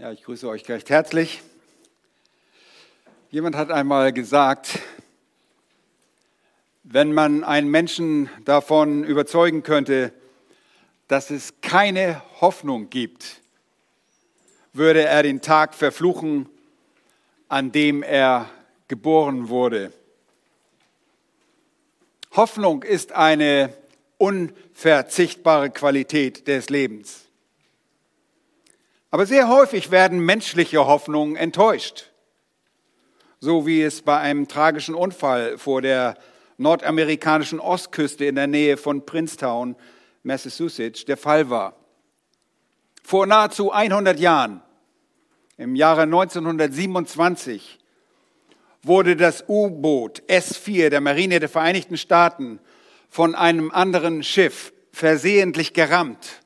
Ja, ich grüße euch recht herzlich. Jemand hat einmal gesagt, wenn man einen Menschen davon überzeugen könnte, dass es keine Hoffnung gibt, würde er den Tag verfluchen, an dem er geboren wurde. Hoffnung ist eine unverzichtbare Qualität des Lebens. Aber sehr häufig werden menschliche Hoffnungen enttäuscht. So wie es bei einem tragischen Unfall vor der nordamerikanischen Ostküste in der Nähe von Princetown, Massachusetts, der Fall war. Vor nahezu 100 Jahren, im Jahre 1927, wurde das U-Boot S-4 der Marine der Vereinigten Staaten von einem anderen Schiff versehentlich gerammt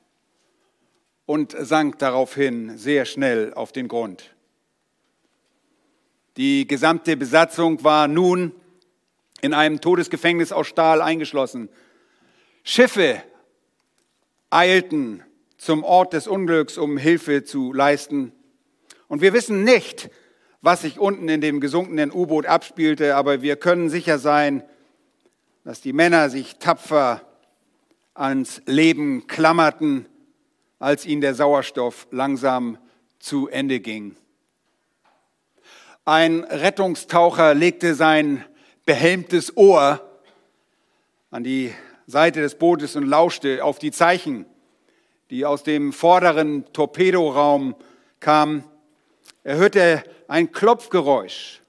und sank daraufhin sehr schnell auf den Grund. Die gesamte Besatzung war nun in einem Todesgefängnis aus Stahl eingeschlossen. Schiffe eilten zum Ort des Unglücks, um Hilfe zu leisten. Und wir wissen nicht, was sich unten in dem gesunkenen U-Boot abspielte, aber wir können sicher sein, dass die Männer sich tapfer ans Leben klammerten als ihnen der Sauerstoff langsam zu Ende ging. Ein Rettungstaucher legte sein behelmtes Ohr an die Seite des Bootes und lauschte auf die Zeichen, die aus dem vorderen Torpedoraum kamen. Er hörte ein Klopfgeräusch.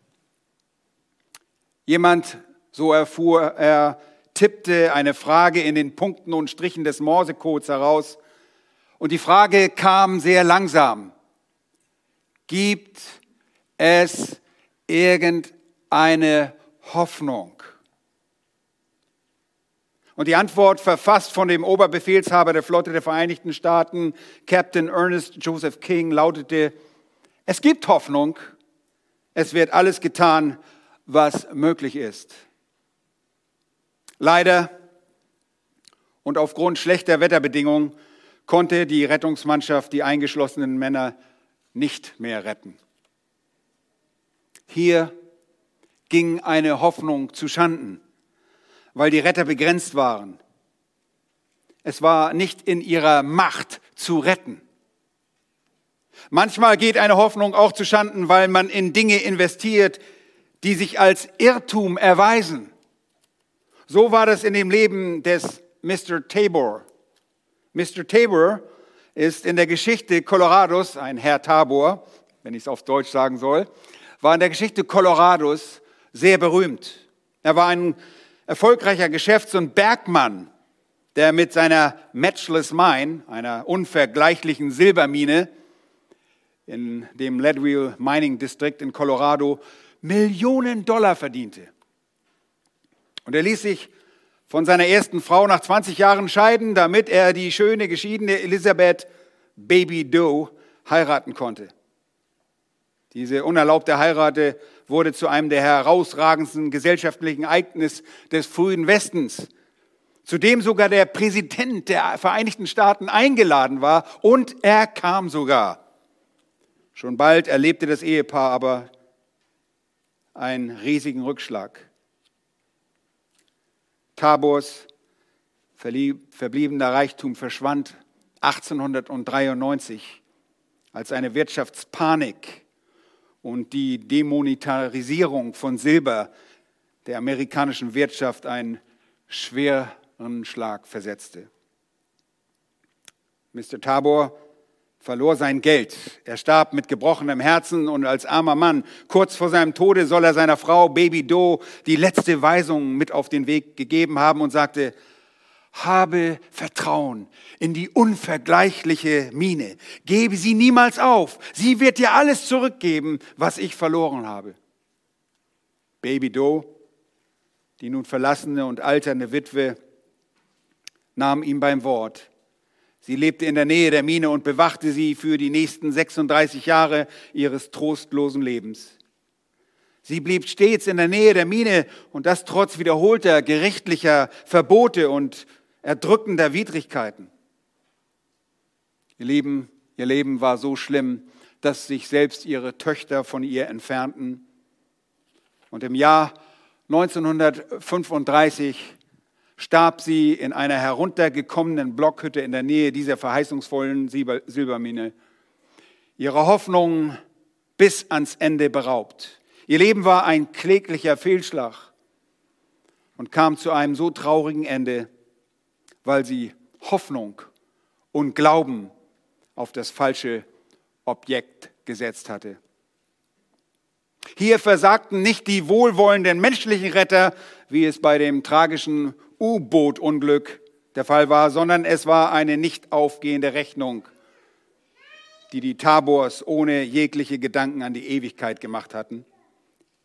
Jemand, so erfuhr er, tippte eine Frage in den Punkten und Strichen des Morsecodes heraus und die Frage kam sehr langsam. Gibt es irgendeine Hoffnung? Und die Antwort, verfasst von dem Oberbefehlshaber der Flotte der Vereinigten Staaten, Captain Ernest Joseph King, lautete, es gibt Hoffnung, es wird alles getan, was möglich ist. Leider und aufgrund schlechter Wetterbedingungen konnte die Rettungsmannschaft die eingeschlossenen Männer nicht mehr retten. Hier ging eine Hoffnung zu Schanden, weil die Retter begrenzt waren. Es war nicht in ihrer Macht zu retten. Manchmal geht eine Hoffnung auch zu Schanden, weil man in Dinge investiert, die sich als Irrtum erweisen. So war das in dem Leben des Mr. Tabor. Mr. Tabor ist in der Geschichte Colorados, ein Herr Tabor, wenn ich es auf Deutsch sagen soll, war in der Geschichte Colorados sehr berühmt. Er war ein erfolgreicher Geschäfts- und Bergmann, der mit seiner Matchless Mine, einer unvergleichlichen Silbermine in dem Leadville Mining District in Colorado, Millionen Dollar verdiente. Und er ließ sich von seiner ersten Frau nach 20 Jahren scheiden, damit er die schöne geschiedene Elisabeth Baby Doe heiraten konnte. Diese unerlaubte Heirat wurde zu einem der herausragendsten gesellschaftlichen Ereignisse des frühen Westens, zu dem sogar der Präsident der Vereinigten Staaten eingeladen war und er kam sogar. Schon bald erlebte das Ehepaar aber einen riesigen Rückschlag. Tabors verbliebener Reichtum verschwand 1893, als eine Wirtschaftspanik und die Demonetarisierung von Silber der amerikanischen Wirtschaft einen schweren Schlag versetzte. Mr. Tabor verlor sein Geld. Er starb mit gebrochenem Herzen und als armer Mann. Kurz vor seinem Tode soll er seiner Frau Baby Doe die letzte Weisung mit auf den Weg gegeben haben und sagte, habe Vertrauen in die unvergleichliche Mine. Gebe sie niemals auf. Sie wird dir alles zurückgeben, was ich verloren habe. Baby Doe, die nun verlassene und alternde Witwe, nahm ihm beim Wort Sie lebte in der Nähe der Mine und bewachte sie für die nächsten 36 Jahre ihres trostlosen Lebens. Sie blieb stets in der Nähe der Mine und das trotz wiederholter gerichtlicher Verbote und erdrückender Widrigkeiten. Ihr Lieben, Ihr Leben war so schlimm, dass sich selbst ihre Töchter von ihr entfernten. Und im Jahr 1935 starb sie in einer heruntergekommenen Blockhütte in der Nähe dieser verheißungsvollen Silbermine. Ihre Hoffnung bis ans Ende beraubt. Ihr Leben war ein kläglicher Fehlschlag und kam zu einem so traurigen Ende, weil sie Hoffnung und Glauben auf das falsche Objekt gesetzt hatte. Hier versagten nicht die wohlwollenden menschlichen Retter, wie es bei dem tragischen U-Boot-Unglück der Fall war, sondern es war eine nicht aufgehende Rechnung, die die Tabors ohne jegliche Gedanken an die Ewigkeit gemacht hatten,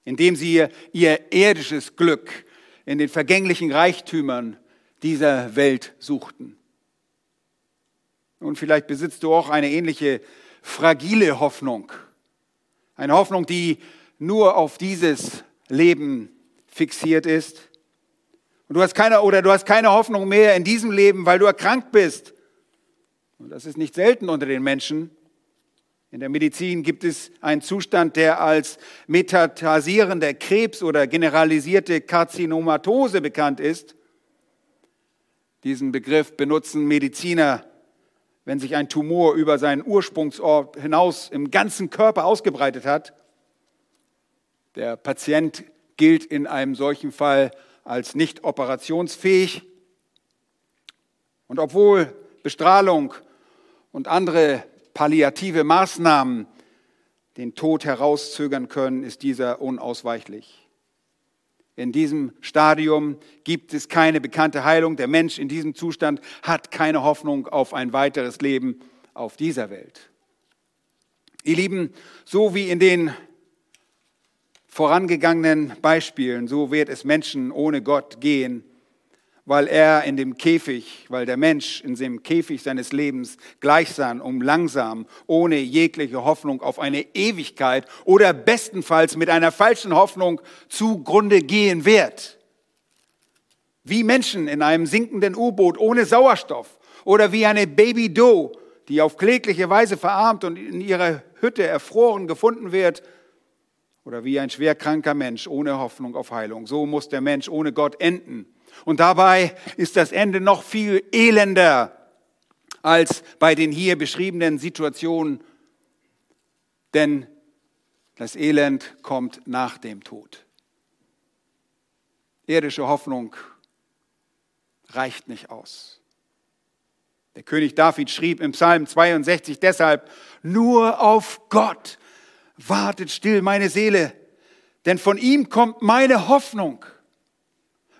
indem sie ihr irdisches Glück in den vergänglichen Reichtümern dieser Welt suchten. Und vielleicht besitzt du auch eine ähnliche fragile Hoffnung. Eine Hoffnung, die nur auf dieses Leben fixiert ist. Und du hast keine, oder du hast keine Hoffnung mehr in diesem Leben, weil du erkrankt bist. Und das ist nicht selten unter den Menschen. In der Medizin gibt es einen Zustand, der als metatasierender Krebs oder generalisierte Karzinomatose bekannt ist. Diesen Begriff benutzen Mediziner wenn sich ein Tumor über seinen Ursprungsort hinaus im ganzen Körper ausgebreitet hat. Der Patient gilt in einem solchen Fall als nicht operationsfähig. Und obwohl Bestrahlung und andere palliative Maßnahmen den Tod herauszögern können, ist dieser unausweichlich. In diesem Stadium gibt es keine bekannte Heilung. Der Mensch in diesem Zustand hat keine Hoffnung auf ein weiteres Leben auf dieser Welt. Ihr Lieben, so wie in den vorangegangenen Beispielen, so wird es Menschen ohne Gott gehen, weil er in dem Käfig, weil der Mensch in dem Käfig seines Lebens gleichsam und langsam, ohne jegliche Hoffnung auf eine Ewigkeit oder bestenfalls mit einer falschen Hoffnung zugrunde gehen wird. Wie Menschen in einem sinkenden U-Boot ohne Sauerstoff oder wie eine Baby Doe, die auf klägliche Weise verarmt und in ihrer Hütte erfroren gefunden wird, oder wie ein schwerkranker Mensch ohne Hoffnung auf Heilung. So muss der Mensch ohne Gott enden. Und dabei ist das Ende noch viel elender als bei den hier beschriebenen Situationen, denn das Elend kommt nach dem Tod. Irdische Hoffnung reicht nicht aus. Der König David schrieb im Psalm 62 deshalb, nur auf Gott wartet still meine Seele, denn von ihm kommt meine Hoffnung.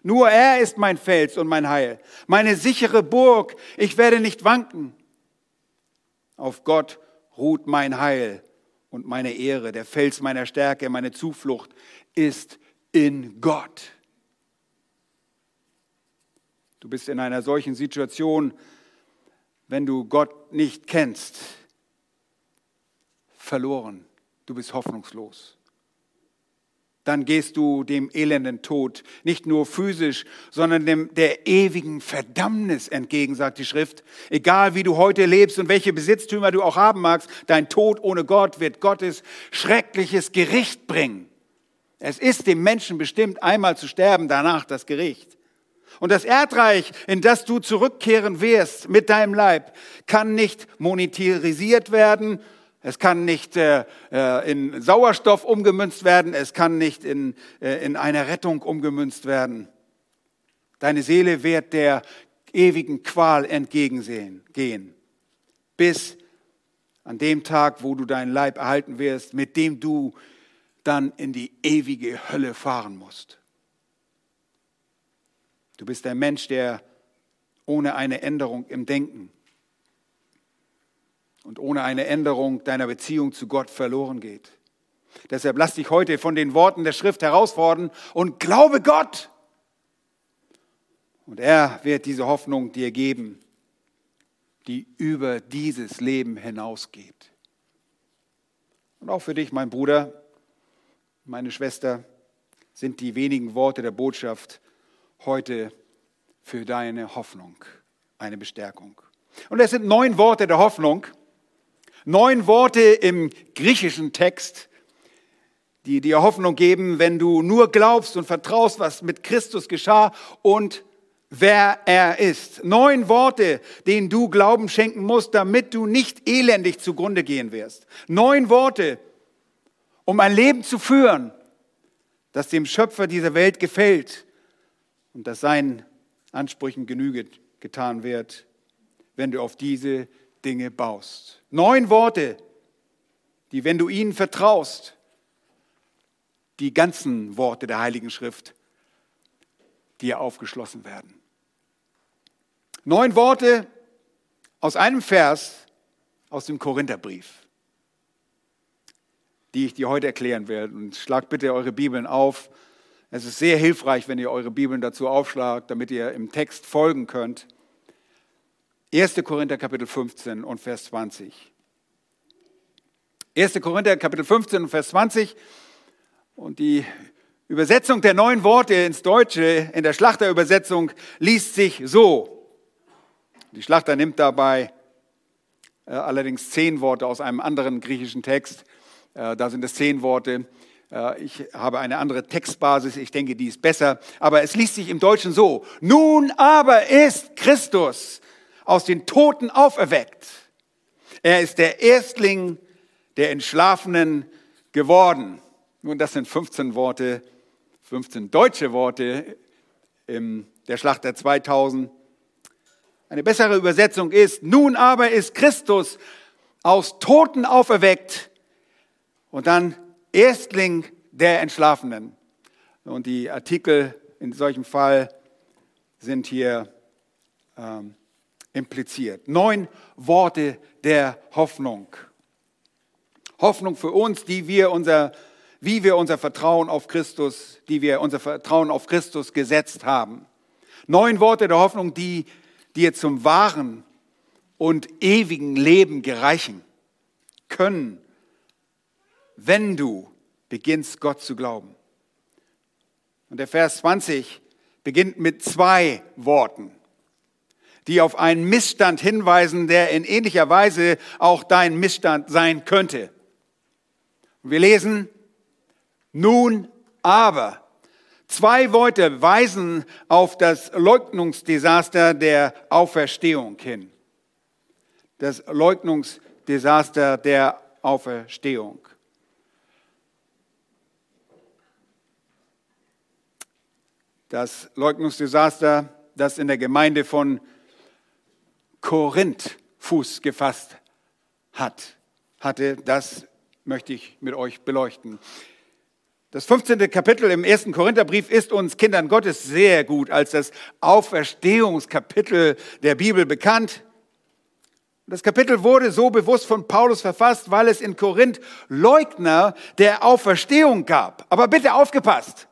Nur er ist mein Fels und mein Heil, meine sichere Burg. Ich werde nicht wanken. Auf Gott ruht mein Heil und meine Ehre. Der Fels meiner Stärke, meine Zuflucht ist in Gott. Du bist in einer solchen Situation, wenn du Gott nicht kennst, verloren. Du bist hoffnungslos dann gehst du dem elenden Tod nicht nur physisch, sondern dem, der ewigen Verdammnis entgegen, sagt die Schrift. Egal wie du heute lebst und welche Besitztümer du auch haben magst, dein Tod ohne Gott wird Gottes schreckliches Gericht bringen. Es ist dem Menschen bestimmt, einmal zu sterben, danach das Gericht. Und das Erdreich, in das du zurückkehren wirst mit deinem Leib, kann nicht monetarisiert werden, es kann nicht äh, äh, in Sauerstoff umgemünzt werden. Es kann nicht in, äh, in eine Rettung umgemünzt werden. Deine Seele wird der ewigen Qual entgegensehen, gehen. Bis an dem Tag, wo du deinen Leib erhalten wirst, mit dem du dann in die ewige Hölle fahren musst. Du bist ein Mensch, der ohne eine Änderung im Denken und ohne eine Änderung deiner Beziehung zu Gott verloren geht. Deshalb lass dich heute von den Worten der Schrift herausfordern und glaube Gott. Und er wird diese Hoffnung dir geben, die über dieses Leben hinausgeht. Und auch für dich, mein Bruder, meine Schwester, sind die wenigen Worte der Botschaft heute für deine Hoffnung eine Bestärkung. Und es sind neun Worte der Hoffnung, Neun Worte im griechischen Text, die dir Hoffnung geben, wenn du nur glaubst und vertraust, was mit Christus geschah und wer er ist. Neun Worte, denen du Glauben schenken musst, damit du nicht elendig zugrunde gehen wirst. Neun Worte, um ein Leben zu führen, das dem Schöpfer dieser Welt gefällt und das seinen Ansprüchen Genüge getan wird, wenn du auf diese Dinge baust. Neun Worte, die, wenn du ihnen vertraust, die ganzen Worte der Heiligen Schrift dir aufgeschlossen werden. Neun Worte aus einem Vers aus dem Korintherbrief, die ich dir heute erklären werde. Und schlag bitte eure Bibeln auf. Es ist sehr hilfreich, wenn ihr eure Bibeln dazu aufschlagt, damit ihr im Text folgen könnt. 1. Korinther Kapitel 15 und Vers 20. 1. Korinther Kapitel 15 und Vers 20. Und die Übersetzung der neuen Worte ins Deutsche in der Schlachterübersetzung liest sich so. Die Schlachter nimmt dabei äh, allerdings zehn Worte aus einem anderen griechischen Text. Äh, da sind es zehn Worte. Äh, ich habe eine andere Textbasis. Ich denke, die ist besser. Aber es liest sich im Deutschen so. Nun aber ist Christus aus den Toten auferweckt. Er ist der Erstling der Entschlafenen geworden. Nun, das sind 15 Worte, 15 deutsche Worte in der Schlacht der 2000. Eine bessere Übersetzung ist, nun aber ist Christus aus Toten auferweckt und dann Erstling der Entschlafenen. Und die Artikel in solchem Fall sind hier ähm, impliziert. Neun Worte der Hoffnung. Hoffnung für uns, die wir unser, wie wir unser Vertrauen auf Christus, die wir unser Vertrauen auf Christus gesetzt haben. Neun Worte der Hoffnung, die dir zum wahren und ewigen Leben gereichen können, wenn du beginnst, Gott zu glauben. Und der Vers 20 beginnt mit zwei Worten, die auf einen Missstand hinweisen, der in ähnlicher Weise auch dein Missstand sein könnte. wir lesen, nun aber Zwei Worte weisen auf das Leugnungsdesaster der Auferstehung hin. Das Leugnungsdesaster der Auferstehung. Das Leugnungsdesaster, das in der Gemeinde von Korinth Fuß gefasst hat, hatte, das möchte ich mit euch beleuchten. Das 15. Kapitel im ersten Korintherbrief ist uns Kindern Gottes sehr gut als das Auferstehungskapitel der Bibel bekannt. Das Kapitel wurde so bewusst von Paulus verfasst, weil es in Korinth Leugner der Auferstehung gab. Aber bitte aufgepasst.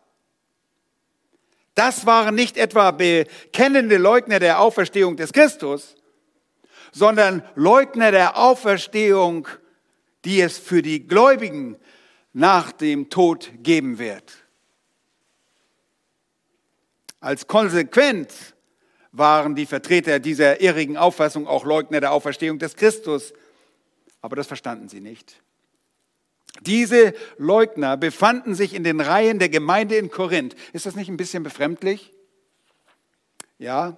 Das waren nicht etwa bekennende Leugner der Auferstehung des Christus, sondern Leugner der Auferstehung, die es für die Gläubigen nach dem Tod geben wird. Als Konsequenz waren die Vertreter dieser irrigen Auffassung auch Leugner der Auferstehung des Christus. Aber das verstanden sie nicht. Diese Leugner befanden sich in den Reihen der Gemeinde in Korinth. Ist das nicht ein bisschen befremdlich? Ja,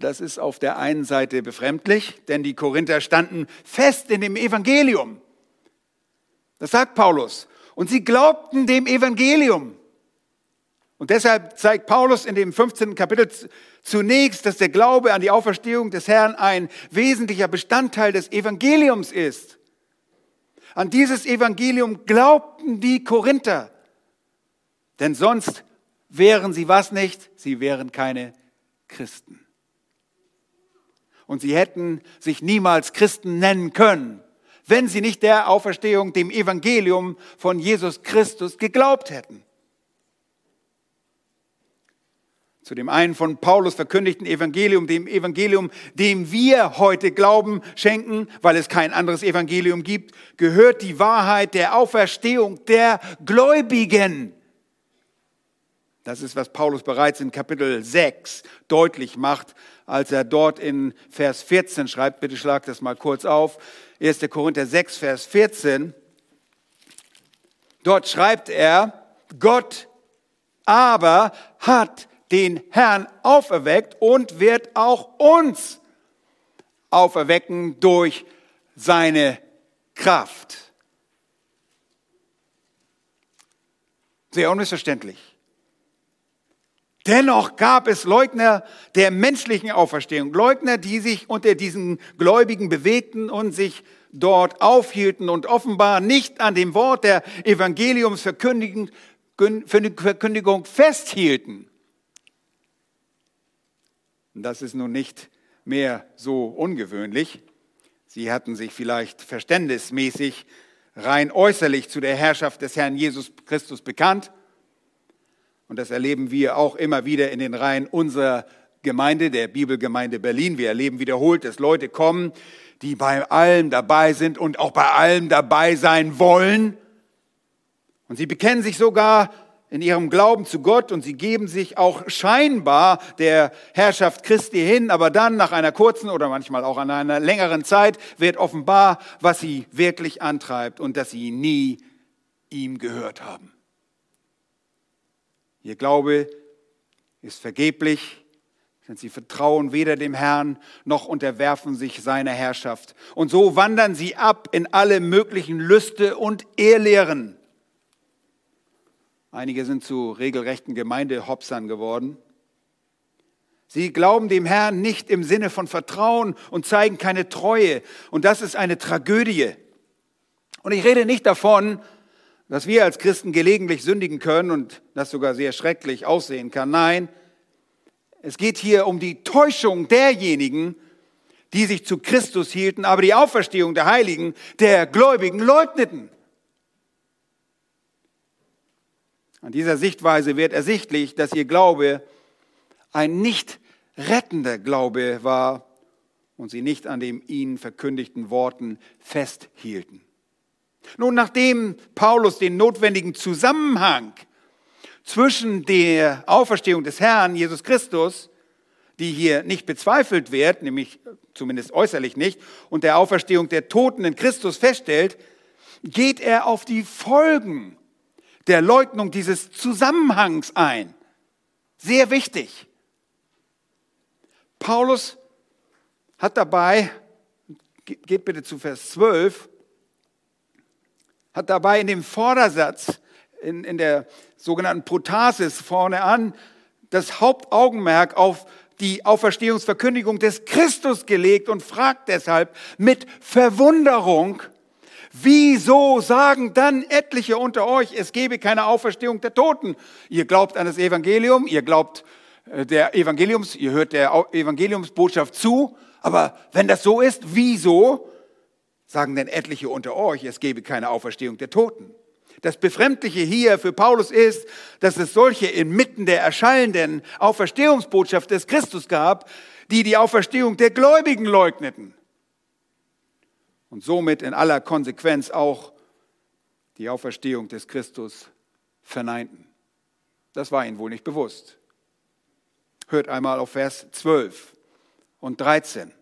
das ist auf der einen Seite befremdlich, denn die Korinther standen fest in dem Evangelium. Das sagt Paulus. Und sie glaubten dem Evangelium. Und deshalb zeigt Paulus in dem 15. Kapitel zunächst, dass der Glaube an die Auferstehung des Herrn ein wesentlicher Bestandteil des Evangeliums ist. An dieses Evangelium glaubten die Korinther. Denn sonst wären sie was nicht? Sie wären keine Christen. Und sie hätten sich niemals Christen nennen können wenn sie nicht der Auferstehung, dem Evangelium von Jesus Christus geglaubt hätten. Zu dem einen von Paulus verkündigten Evangelium, dem Evangelium, dem wir heute Glauben schenken, weil es kein anderes Evangelium gibt, gehört die Wahrheit der Auferstehung der Gläubigen. Das ist, was Paulus bereits in Kapitel 6 deutlich macht, als er dort in Vers 14 schreibt. Bitte schlag das mal kurz auf. 1. Korinther 6, Vers 14. Dort schreibt er, Gott aber hat den Herrn auferweckt und wird auch uns auferwecken durch seine Kraft. Sehr unmissverständlich. Dennoch gab es Leugner der menschlichen Auferstehung, Leugner, die sich unter diesen Gläubigen bewegten und sich dort aufhielten und offenbar nicht an dem Wort der Evangeliumsverkündigung festhielten. Das ist nun nicht mehr so ungewöhnlich. Sie hatten sich vielleicht verständnismäßig rein äußerlich zu der Herrschaft des Herrn Jesus Christus bekannt. Und das erleben wir auch immer wieder in den Reihen unserer Gemeinde, der Bibelgemeinde Berlin. Wir erleben wiederholt, dass Leute kommen, die bei allem dabei sind und auch bei allem dabei sein wollen. Und sie bekennen sich sogar in ihrem Glauben zu Gott und sie geben sich auch scheinbar der Herrschaft Christi hin, aber dann nach einer kurzen oder manchmal auch an einer längeren Zeit wird offenbar, was sie wirklich antreibt und dass sie nie ihm gehört haben. Ihr Glaube ist vergeblich, denn sie vertrauen weder dem Herrn noch unterwerfen sich seiner Herrschaft. Und so wandern sie ab in alle möglichen Lüste und Ehrlehren. Einige sind zu regelrechten Gemeindehopsern geworden. Sie glauben dem Herrn nicht im Sinne von Vertrauen und zeigen keine Treue. Und das ist eine Tragödie. Und ich rede nicht davon, dass wir als Christen gelegentlich sündigen können und das sogar sehr schrecklich aussehen kann. Nein, es geht hier um die Täuschung derjenigen, die sich zu Christus hielten, aber die Auferstehung der Heiligen, der Gläubigen leugneten. An dieser Sichtweise wird ersichtlich, dass ihr Glaube ein nicht rettender Glaube war und sie nicht an den ihnen verkündigten Worten festhielten. Nun, nachdem Paulus den notwendigen Zusammenhang zwischen der Auferstehung des Herrn Jesus Christus, die hier nicht bezweifelt wird, nämlich zumindest äußerlich nicht, und der Auferstehung der Toten in Christus feststellt, geht er auf die Folgen der Leugnung dieses Zusammenhangs ein. Sehr wichtig. Paulus hat dabei, geht bitte zu Vers 12, hat dabei in dem Vordersatz, in, in der sogenannten Protasis vorne an, das Hauptaugenmerk auf die Auferstehungsverkündigung des Christus gelegt und fragt deshalb mit Verwunderung, wieso sagen dann etliche unter euch, es gebe keine Auferstehung der Toten? Ihr glaubt an das Evangelium, ihr glaubt äh, der Evangeliums, ihr hört der Evangeliumsbotschaft zu, aber wenn das so ist, wieso sagen denn etliche unter euch, es gebe keine Auferstehung der Toten. Das Befremdliche hier für Paulus ist, dass es solche inmitten der erschallenden Auferstehungsbotschaft des Christus gab, die die Auferstehung der Gläubigen leugneten. Und somit in aller Konsequenz auch die Auferstehung des Christus verneinten. Das war ihnen wohl nicht bewusst. Hört einmal auf Vers 12 und 13.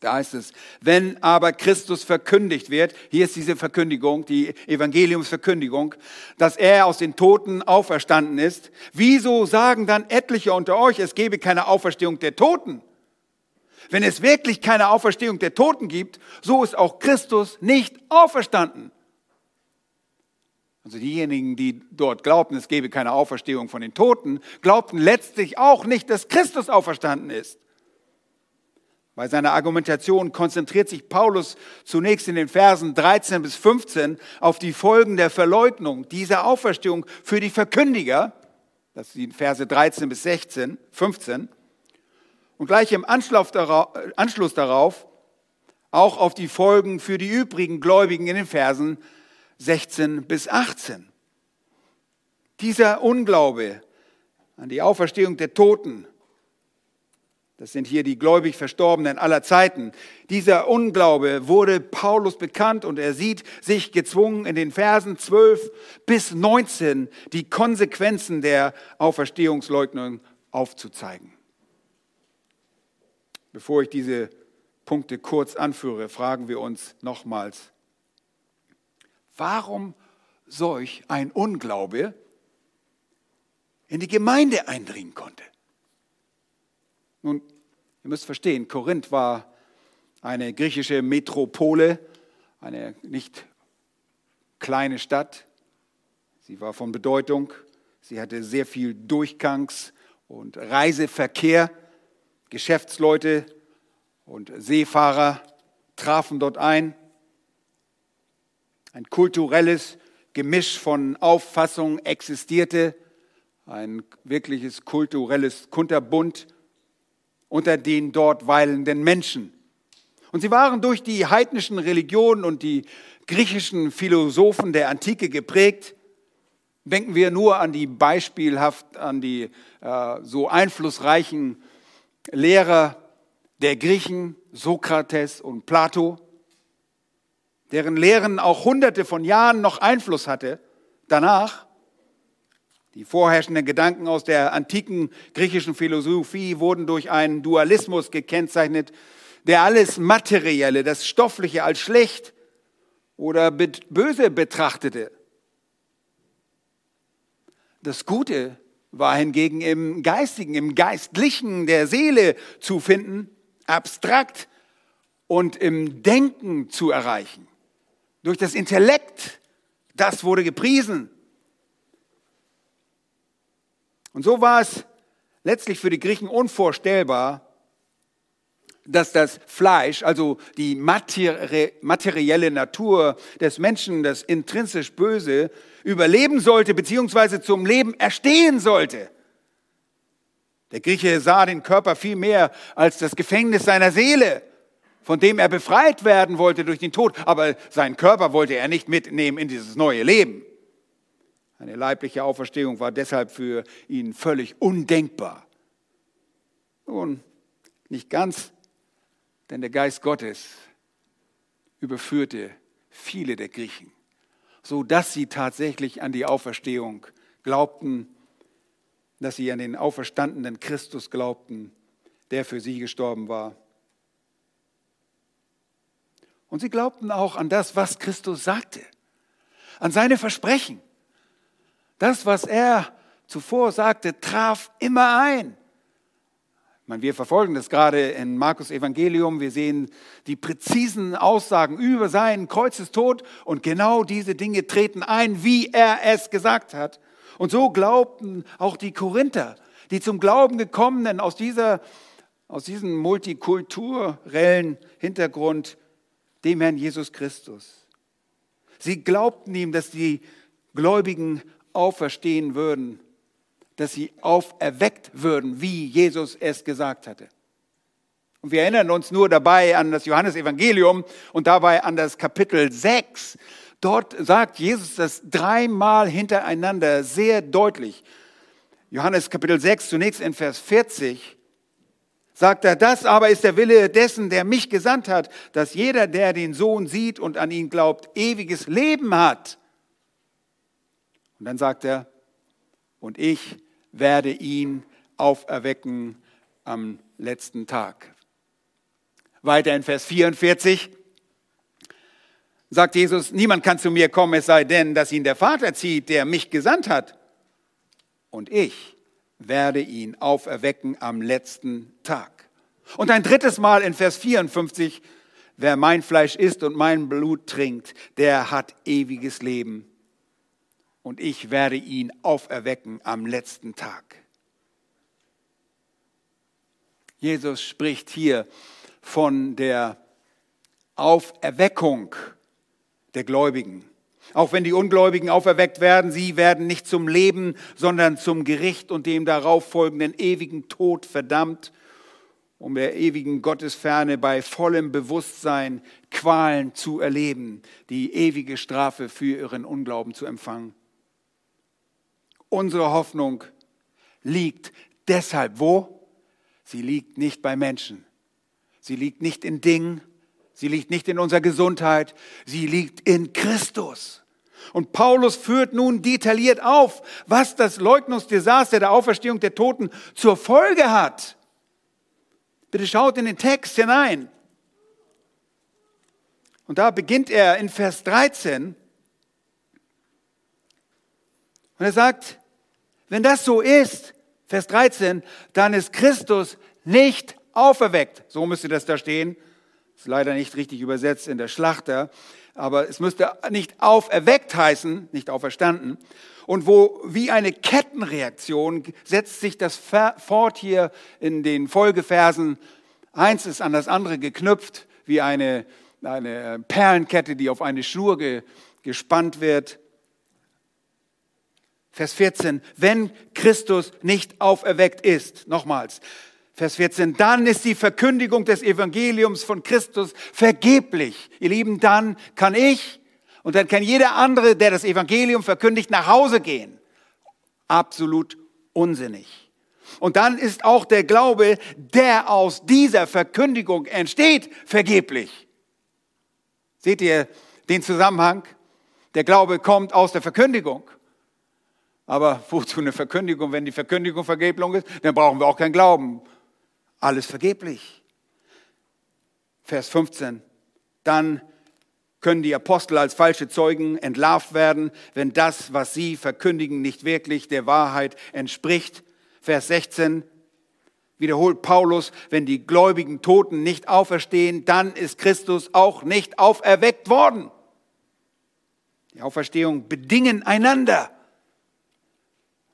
Da heißt es, wenn aber Christus verkündigt wird, hier ist diese Verkündigung, die Evangeliumsverkündigung, dass er aus den Toten auferstanden ist, wieso sagen dann etliche unter euch, es gebe keine Auferstehung der Toten? Wenn es wirklich keine Auferstehung der Toten gibt, so ist auch Christus nicht auferstanden. Also diejenigen, die dort glaubten, es gebe keine Auferstehung von den Toten, glaubten letztlich auch nicht, dass Christus auferstanden ist. Bei seiner Argumentation konzentriert sich Paulus zunächst in den Versen 13 bis 15 auf die Folgen der Verleugnung dieser Auferstehung für die Verkündiger. Das sind Verse 13 bis 16, 15. Und gleich im Anschluss darauf auch auf die Folgen für die übrigen Gläubigen in den Versen 16 bis 18. Dieser Unglaube an die Auferstehung der Toten Das sind hier die gläubig Verstorbenen aller Zeiten. Dieser Unglaube wurde Paulus bekannt und er sieht sich gezwungen, in den Versen 12 bis 19 die Konsequenzen der Auferstehungsleugnung aufzuzeigen. Bevor ich diese Punkte kurz anführe, fragen wir uns nochmals, warum solch ein Unglaube in die Gemeinde eindringen konnte? Nun, ihr müsst verstehen, Korinth war eine griechische Metropole, eine nicht kleine Stadt. Sie war von Bedeutung. Sie hatte sehr viel Durchgangs- und Reiseverkehr. Geschäftsleute und Seefahrer trafen dort ein. Ein kulturelles Gemisch von Auffassungen existierte, ein wirkliches kulturelles Kunterbund unter den dort weilenden Menschen. Und sie waren durch die heidnischen Religionen und die griechischen Philosophen der Antike geprägt. Denken wir nur an die beispielhaft, an die äh, so einflussreichen Lehrer der Griechen, Sokrates und Plato, deren Lehren auch hunderte von Jahren noch Einfluss hatte danach. Die vorherrschenden Gedanken aus der antiken griechischen Philosophie wurden durch einen Dualismus gekennzeichnet, der alles Materielle, das Stoffliche als schlecht oder böse betrachtete. Das Gute war hingegen im Geistigen, im Geistlichen der Seele zu finden, abstrakt und im Denken zu erreichen. Durch das Intellekt, das wurde gepriesen. Und so war es letztlich für die Griechen unvorstellbar, dass das Fleisch, also die materielle Natur des Menschen, das intrinsisch Böse, überleben sollte, beziehungsweise zum Leben erstehen sollte. Der Grieche sah den Körper viel mehr als das Gefängnis seiner Seele, von dem er befreit werden wollte durch den Tod. Aber seinen Körper wollte er nicht mitnehmen in dieses neue Leben. Eine leibliche Auferstehung war deshalb für ihn völlig undenkbar. Nun, nicht ganz, denn der Geist Gottes überführte viele der Griechen so dass sie tatsächlich an die Auferstehung glaubten, dass sie an den auferstandenen Christus glaubten, der für sie gestorben war. Und sie glaubten auch an das, was Christus sagte, an seine Versprechen. Das, was er zuvor sagte, traf immer ein meine, wir verfolgen das gerade in Markus Evangelium. Wir sehen die präzisen Aussagen über seinen Kreuzestod und genau diese Dinge treten ein, wie er es gesagt hat. Und so glaubten auch die Korinther, die zum Glauben gekommenen aus, dieser, aus diesem multikulturellen Hintergrund, dem Herrn Jesus Christus. Sie glaubten ihm, dass die Gläubigen auferstehen würden dass sie auferweckt würden, wie Jesus es gesagt hatte. Und wir erinnern uns nur dabei an das Johannesevangelium und dabei an das Kapitel 6. Dort sagt Jesus das dreimal hintereinander sehr deutlich. Johannes Kapitel 6, zunächst in Vers 40, sagt er, das aber ist der Wille dessen, der mich gesandt hat, dass jeder, der den Sohn sieht und an ihn glaubt, ewiges Leben hat. Und dann sagt er, und ich werde ihn auferwecken am letzten Tag. Weiter in Vers 44 sagt Jesus, niemand kann zu mir kommen, es sei denn, dass ihn der Vater zieht, der mich gesandt hat. Und ich werde ihn auferwecken am letzten Tag. Und ein drittes Mal in Vers 54, wer mein Fleisch isst und mein Blut trinkt, der hat ewiges Leben und ich werde ihn auferwecken am letzten Tag. Jesus spricht hier von der Auferweckung der Gläubigen. Auch wenn die Ungläubigen auferweckt werden, sie werden nicht zum Leben, sondern zum Gericht und dem darauf folgenden ewigen Tod verdammt, um der ewigen Gottesferne bei vollem Bewusstsein Qualen zu erleben, die ewige Strafe für ihren Unglauben zu empfangen. Unsere Hoffnung liegt deshalb wo? sie liegt nicht bei Menschen. Sie liegt nicht in Dingen. Sie liegt nicht in unserer Gesundheit. Sie liegt in Christus. Und Paulus führt nun detailliert auf, was das Leugnungsdesaster der Auferstehung der Toten zur Folge hat. Bitte schaut in den Text hinein. Und da beginnt er in Vers 13. Und er sagt, wenn das so ist, Vers 13, dann ist Christus nicht auferweckt. So müsste das da stehen. Ist leider nicht richtig übersetzt in der Schlachter, aber es müsste nicht auferweckt heißen, nicht auferstanden. Und wo wie eine Kettenreaktion setzt sich das fort hier in den Folgeversen. Eins ist an das andere geknüpft, wie eine, eine Perlenkette, die auf eine Schnur ge, gespannt wird. Vers 14, wenn Christus nicht auferweckt ist, nochmals, Vers 14, dann ist die Verkündigung des Evangeliums von Christus vergeblich. Ihr Lieben, dann kann ich und dann kann jeder andere, der das Evangelium verkündigt, nach Hause gehen. Absolut unsinnig. Und dann ist auch der Glaube, der aus dieser Verkündigung entsteht, vergeblich. Seht ihr den Zusammenhang? Der Glaube kommt aus der Verkündigung. Aber wozu eine Verkündigung, wenn die Verkündigung vergeblich ist? Dann brauchen wir auch keinen Glauben. Alles vergeblich. Vers 15. Dann können die Apostel als falsche Zeugen entlarvt werden, wenn das, was sie verkündigen, nicht wirklich der Wahrheit entspricht. Vers 16 wiederholt Paulus, wenn die gläubigen Toten nicht auferstehen, dann ist Christus auch nicht auferweckt worden. Die Auferstehung bedingen einander.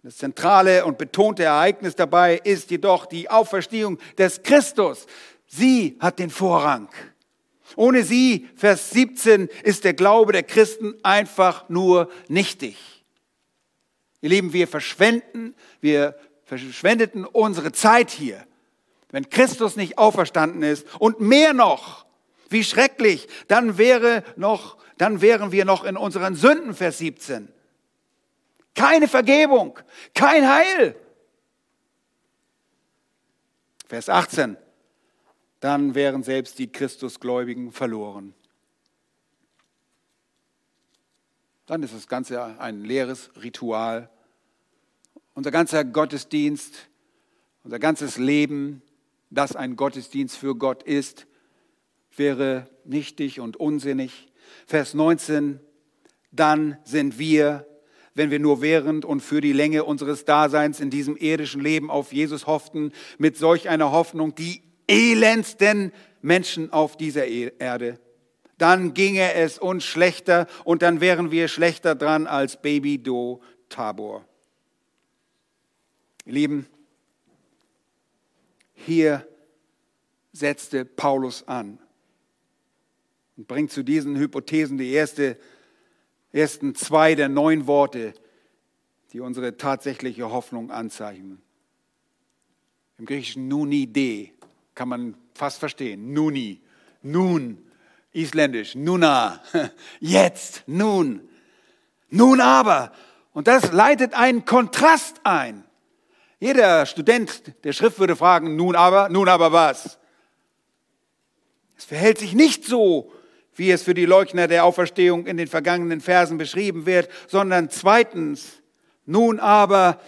Das zentrale und betonte Ereignis dabei ist jedoch die Auferstehung des Christus. Sie hat den Vorrang. Ohne sie, Vers 17, ist der Glaube der Christen einfach nur nichtig. Ihr Lieben, wir verschwenden, wir verschwendeten unsere Zeit hier. Wenn Christus nicht auferstanden ist und mehr noch, wie schrecklich, dann wäre noch, dann wären wir noch in unseren Sünden, Vers 17. Keine Vergebung, kein Heil. Vers 18. Dann wären selbst die Christusgläubigen verloren. Dann ist das Ganze ein leeres Ritual. Unser ganzer Gottesdienst, unser ganzes Leben, das ein Gottesdienst für Gott ist, wäre nichtig und unsinnig. Vers 19, dann sind wir wenn wir nur während und für die Länge unseres Daseins in diesem irdischen Leben auf Jesus hofften, mit solch einer Hoffnung die elendsten Menschen auf dieser e- Erde. Dann ginge es uns schlechter und dann wären wir schlechter dran als Baby Do Tabor. Lieben, hier setzte Paulus an und bringt zu diesen Hypothesen die erste ersten zwei der neun Worte, die unsere tatsächliche Hoffnung anzeichnen. Im Griechischen Nuni de kann man fast verstehen. Nuni, nun, isländisch, nuna, jetzt, nun, nun aber. Und das leitet einen Kontrast ein. Jeder Student der Schrift würde fragen, nun aber, nun aber was? Es verhält sich nicht so, wie es für die Leugner der Auferstehung in den vergangenen Versen beschrieben wird, sondern zweitens, nun aber,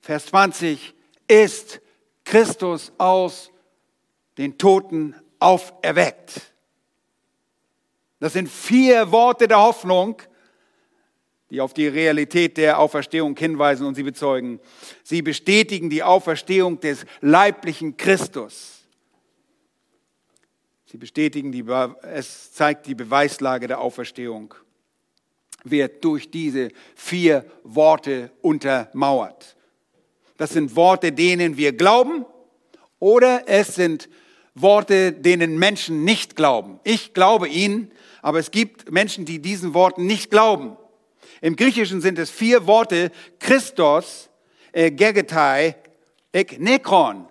Vers 20, ist Christus aus den Toten auferweckt. Das sind vier Worte der Hoffnung, die auf die Realität der Auferstehung hinweisen und sie bezeugen. Sie bestätigen die Auferstehung des leiblichen Christus. Sie bestätigen, die, es zeigt die Beweislage der Auferstehung, wird durch diese vier Worte untermauert. Das sind Worte, denen wir glauben oder es sind Worte, denen Menschen nicht glauben. Ich glaube ihnen, aber es gibt Menschen, die diesen Worten nicht glauben. Im Griechischen sind es vier Worte, Christos, äh, Gegetai, ek nekron.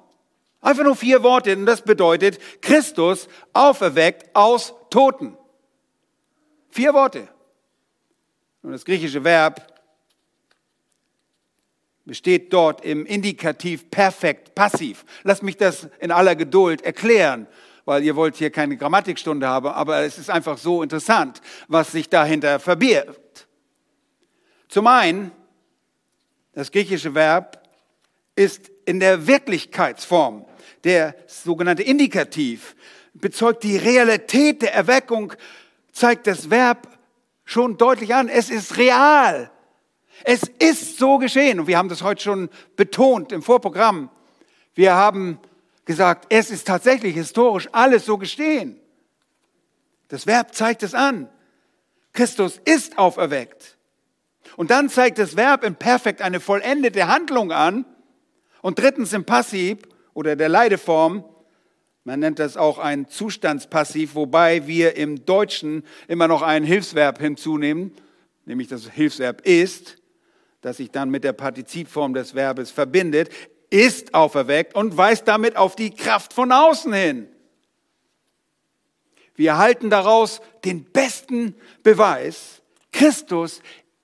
Einfach nur vier Worte und das bedeutet Christus auferweckt aus Toten. Vier Worte. Und das griechische Verb besteht dort im Indikativ perfekt, passiv. Lass mich das in aller Geduld erklären, weil ihr wollt hier keine Grammatikstunde haben, aber es ist einfach so interessant, was sich dahinter verbirgt. Zum einen, das griechische Verb ist in der Wirklichkeitsform, der sogenannte Indikativ, bezeugt die Realität der Erweckung, zeigt das Verb schon deutlich an. Es ist real. Es ist so geschehen. Und wir haben das heute schon betont im Vorprogramm. Wir haben gesagt, es ist tatsächlich historisch alles so geschehen. Das Verb zeigt es an. Christus ist auferweckt. Und dann zeigt das Verb im Perfekt eine vollendete Handlung an. Und drittens im Passiv oder der Leideform, man nennt das auch ein Zustandspassiv, wobei wir im Deutschen immer noch ein Hilfsverb hinzunehmen, nämlich das Hilfsverb ist das sich dann mit der Partizipform des Verbes verbindet, ist auferweckt und weist damit auf die Kraft von außen hin. Wir erhalten daraus den besten Beweis, Christus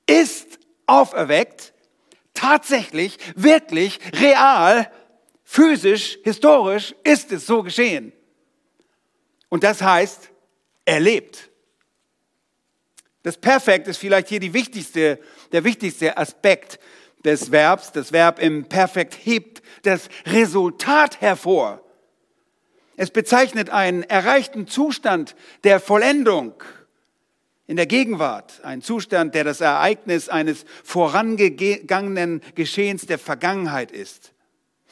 ist auferweckt, tatsächlich, wirklich, real, physisch, historisch ist es so geschehen. Und das heißt, er lebt. Das Perfekt ist vielleicht hier die wichtigste, der wichtigste Aspekt des Verbs. Das Verb im Perfekt hebt das Resultat hervor. Es bezeichnet einen erreichten Zustand der Vollendung in der Gegenwart, ein Zustand, der das Ereignis eines vorangegangenen Geschehens der Vergangenheit ist.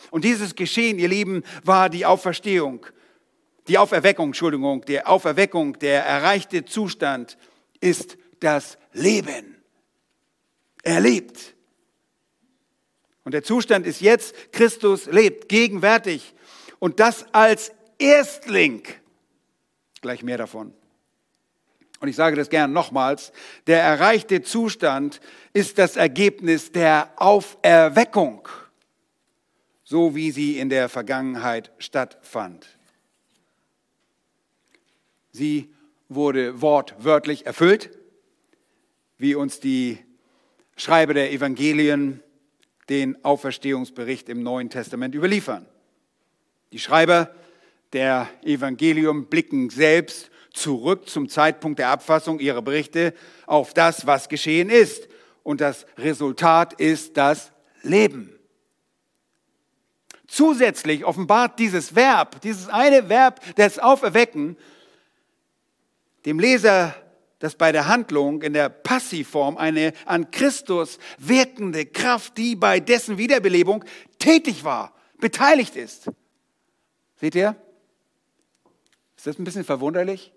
Und dieses Geschehen, ihr Lieben, war die Auferstehung, die Auferweckung, Entschuldigung, die Auferweckung, der erreichte Zustand ist das Leben. Er lebt. Und der Zustand ist jetzt, Christus lebt, gegenwärtig. Und das als Erstling. Gleich mehr davon. Und ich sage das gern nochmals, der erreichte Zustand ist das Ergebnis der Auferweckung, so wie sie in der Vergangenheit stattfand. Sie wurde wortwörtlich erfüllt wie uns die Schreiber der Evangelien den Auferstehungsbericht im Neuen Testament überliefern. Die Schreiber der Evangelium blicken selbst zurück zum Zeitpunkt der Abfassung ihrer Berichte auf das, was geschehen ist. Und das Resultat ist das Leben. Zusätzlich offenbart dieses Verb, dieses eine Verb des Auferwecken, dem Leser dass bei der Handlung in der Passivform eine an Christus wirkende Kraft, die bei dessen Wiederbelebung tätig war, beteiligt ist. Seht ihr? Ist das ein bisschen verwunderlich,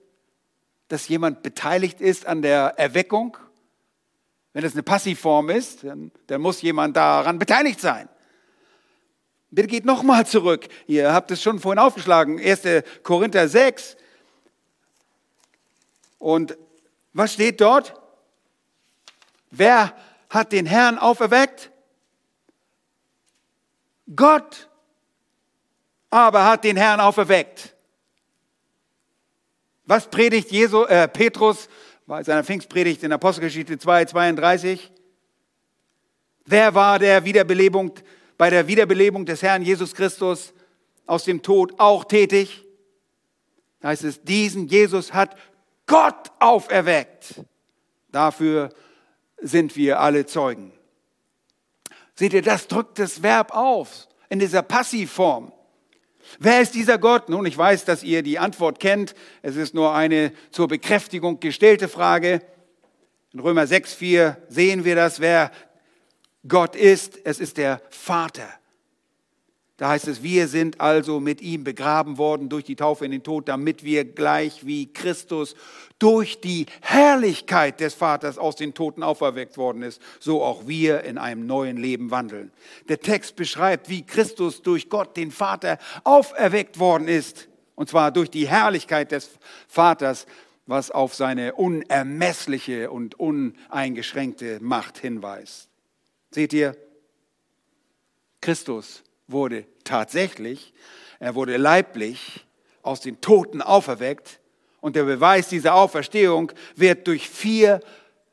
dass jemand beteiligt ist an der Erweckung? Wenn das eine Passivform ist, dann, dann muss jemand daran beteiligt sein. Bitte geht nochmal zurück. Ihr habt es schon vorhin aufgeschlagen, 1. Korinther 6. Und was steht dort? Wer hat den Herrn auferweckt? Gott aber hat den Herrn auferweckt. Was predigt Jesu, äh, Petrus bei seiner Pfingstpredigt in Apostelgeschichte 2, 32? Wer war der Wiederbelebung, bei der Wiederbelebung des Herrn Jesus Christus aus dem Tod auch tätig? Da heißt es, diesen Jesus hat Gott auferweckt. Dafür sind wir alle Zeugen. Seht ihr, das drückt das Verb auf in dieser Passivform. Wer ist dieser Gott? Nun, ich weiß, dass ihr die Antwort kennt. Es ist nur eine zur Bekräftigung gestellte Frage. In Römer 6,4 sehen wir das, wer Gott ist. Es ist der Vater. Da heißt es, wir sind also mit ihm begraben worden durch die Taufe in den Tod, damit wir gleich wie Christus durch die Herrlichkeit des Vaters aus den Toten auferweckt worden ist, so auch wir in einem neuen Leben wandeln. Der Text beschreibt, wie Christus durch Gott, den Vater, auferweckt worden ist. Und zwar durch die Herrlichkeit des Vaters, was auf seine unermessliche und uneingeschränkte Macht hinweist. Seht ihr? Christus wurde tatsächlich, er wurde leiblich aus den Toten auferweckt und der Beweis dieser Auferstehung wird durch vier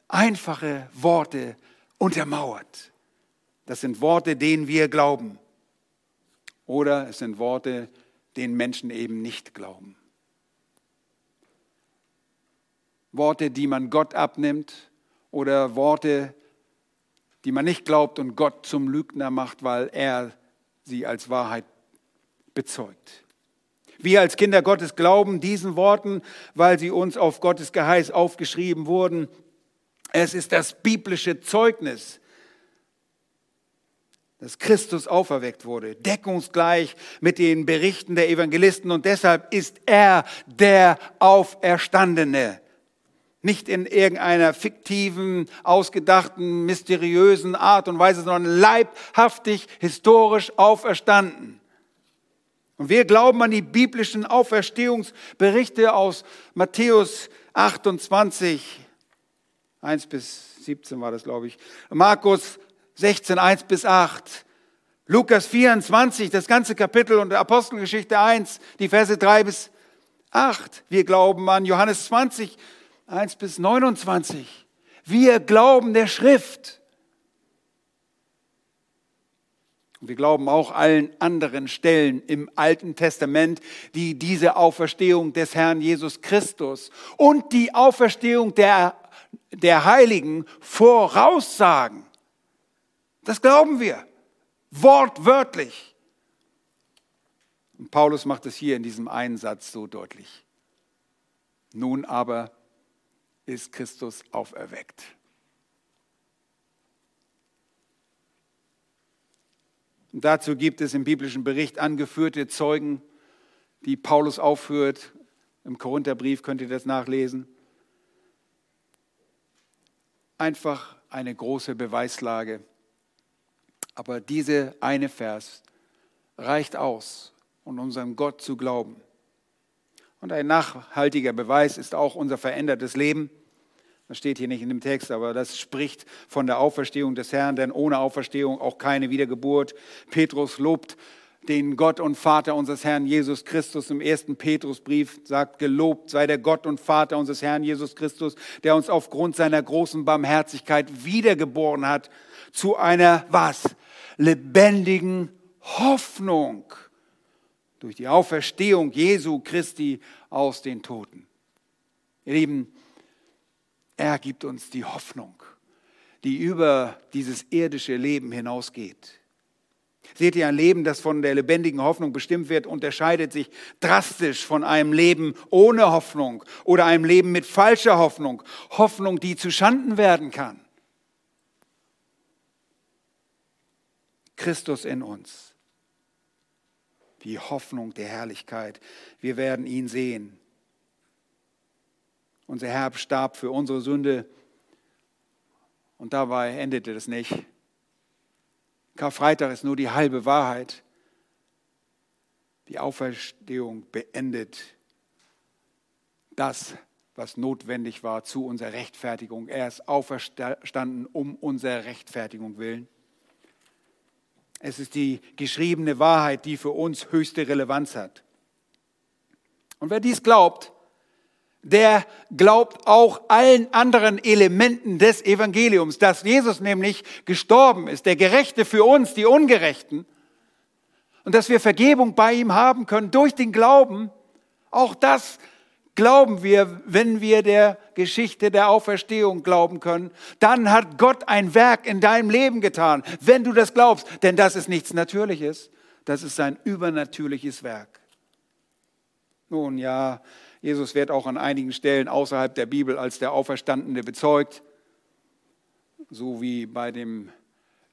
einfache Worte untermauert. Das sind Worte, denen wir glauben. Oder es sind Worte, denen Menschen eben nicht glauben. Worte, die man Gott abnimmt oder Worte, die man nicht glaubt und Gott zum Lügner macht, weil er sie als Wahrheit bezeugt. Wir als Kinder Gottes glauben diesen Worten, weil sie uns auf Gottes Geheiß aufgeschrieben wurden. Es ist das biblische Zeugnis, dass Christus auferweckt wurde, deckungsgleich mit den Berichten der Evangelisten und deshalb ist er der Auferstandene. Nicht in irgendeiner fiktiven, ausgedachten, mysteriösen Art und Weise, sondern leibhaftig, historisch auferstanden. Und wir glauben an die biblischen Auferstehungsberichte aus Matthäus 28, 1 bis 17 war das, glaube ich, Markus 16, 1 bis 8, Lukas 24, das ganze Kapitel und Apostelgeschichte 1, die Verse 3 bis 8. Wir glauben an Johannes 20, 1 bis 29. Wir glauben der Schrift. Und wir glauben auch allen anderen Stellen im Alten Testament, die diese Auferstehung des Herrn Jesus Christus und die Auferstehung der, der Heiligen voraussagen. Das glauben wir, wortwörtlich. Und Paulus macht es hier in diesem einen Satz so deutlich. Nun aber ist Christus auferweckt. Und dazu gibt es im biblischen Bericht angeführte Zeugen, die Paulus aufführt. Im Korintherbrief könnt ihr das nachlesen. Einfach eine große Beweislage. Aber diese eine Vers reicht aus, um unserem Gott zu glauben. Und ein nachhaltiger Beweis ist auch unser verändertes Leben. Das steht hier nicht in dem Text, aber das spricht von der Auferstehung des Herrn, denn ohne Auferstehung auch keine Wiedergeburt. Petrus lobt den Gott und Vater unseres Herrn Jesus Christus im ersten Petrusbrief sagt, gelobt sei der Gott und Vater unseres Herrn Jesus Christus, der uns aufgrund seiner großen Barmherzigkeit wiedergeboren hat zu einer was? Lebendigen Hoffnung durch die Auferstehung Jesu Christi aus den Toten. Ihr Lieben, er gibt uns die Hoffnung, die über dieses irdische Leben hinausgeht. Seht ihr, ein Leben, das von der lebendigen Hoffnung bestimmt wird, unterscheidet sich drastisch von einem Leben ohne Hoffnung oder einem Leben mit falscher Hoffnung. Hoffnung, die zu Schanden werden kann. Christus in uns. Die Hoffnung der Herrlichkeit. Wir werden ihn sehen. Unser Herr starb für unsere Sünde und dabei endete das nicht. Karfreitag ist nur die halbe Wahrheit. Die Auferstehung beendet das, was notwendig war zu unserer Rechtfertigung. Er ist auferstanden um unserer Rechtfertigung willen. Es ist die geschriebene Wahrheit, die für uns höchste Relevanz hat. Und wer dies glaubt, der glaubt auch allen anderen Elementen des Evangeliums, dass Jesus nämlich gestorben ist, der Gerechte für uns, die Ungerechten, und dass wir Vergebung bei ihm haben können durch den Glauben. Auch das glauben wir, wenn wir der Geschichte der Auferstehung glauben können. Dann hat Gott ein Werk in deinem Leben getan, wenn du das glaubst. Denn das ist nichts Natürliches, das ist sein übernatürliches Werk. Nun ja, Jesus wird auch an einigen Stellen außerhalb der Bibel als der Auferstandene bezeugt, so wie bei dem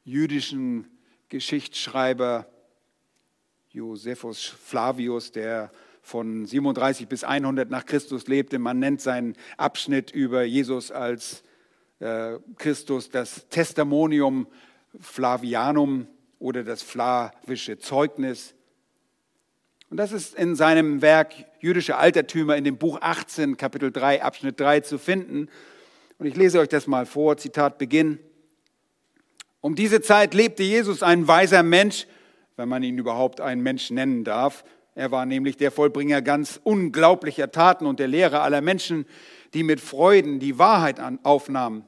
jüdischen Geschichtsschreiber Josephus Flavius, der von 37 bis 100 nach Christus lebte. Man nennt seinen Abschnitt über Jesus als äh, Christus das Testimonium Flavianum oder das flavische Zeugnis. Und das ist in seinem Werk Jüdische Altertümer in dem Buch 18, Kapitel 3, Abschnitt 3 zu finden. Und ich lese euch das mal vor, Zitat Beginn. Um diese Zeit lebte Jesus ein weiser Mensch, wenn man ihn überhaupt einen Mensch nennen darf. Er war nämlich der Vollbringer ganz unglaublicher Taten und der Lehrer aller Menschen, die mit Freuden die Wahrheit aufnahmen.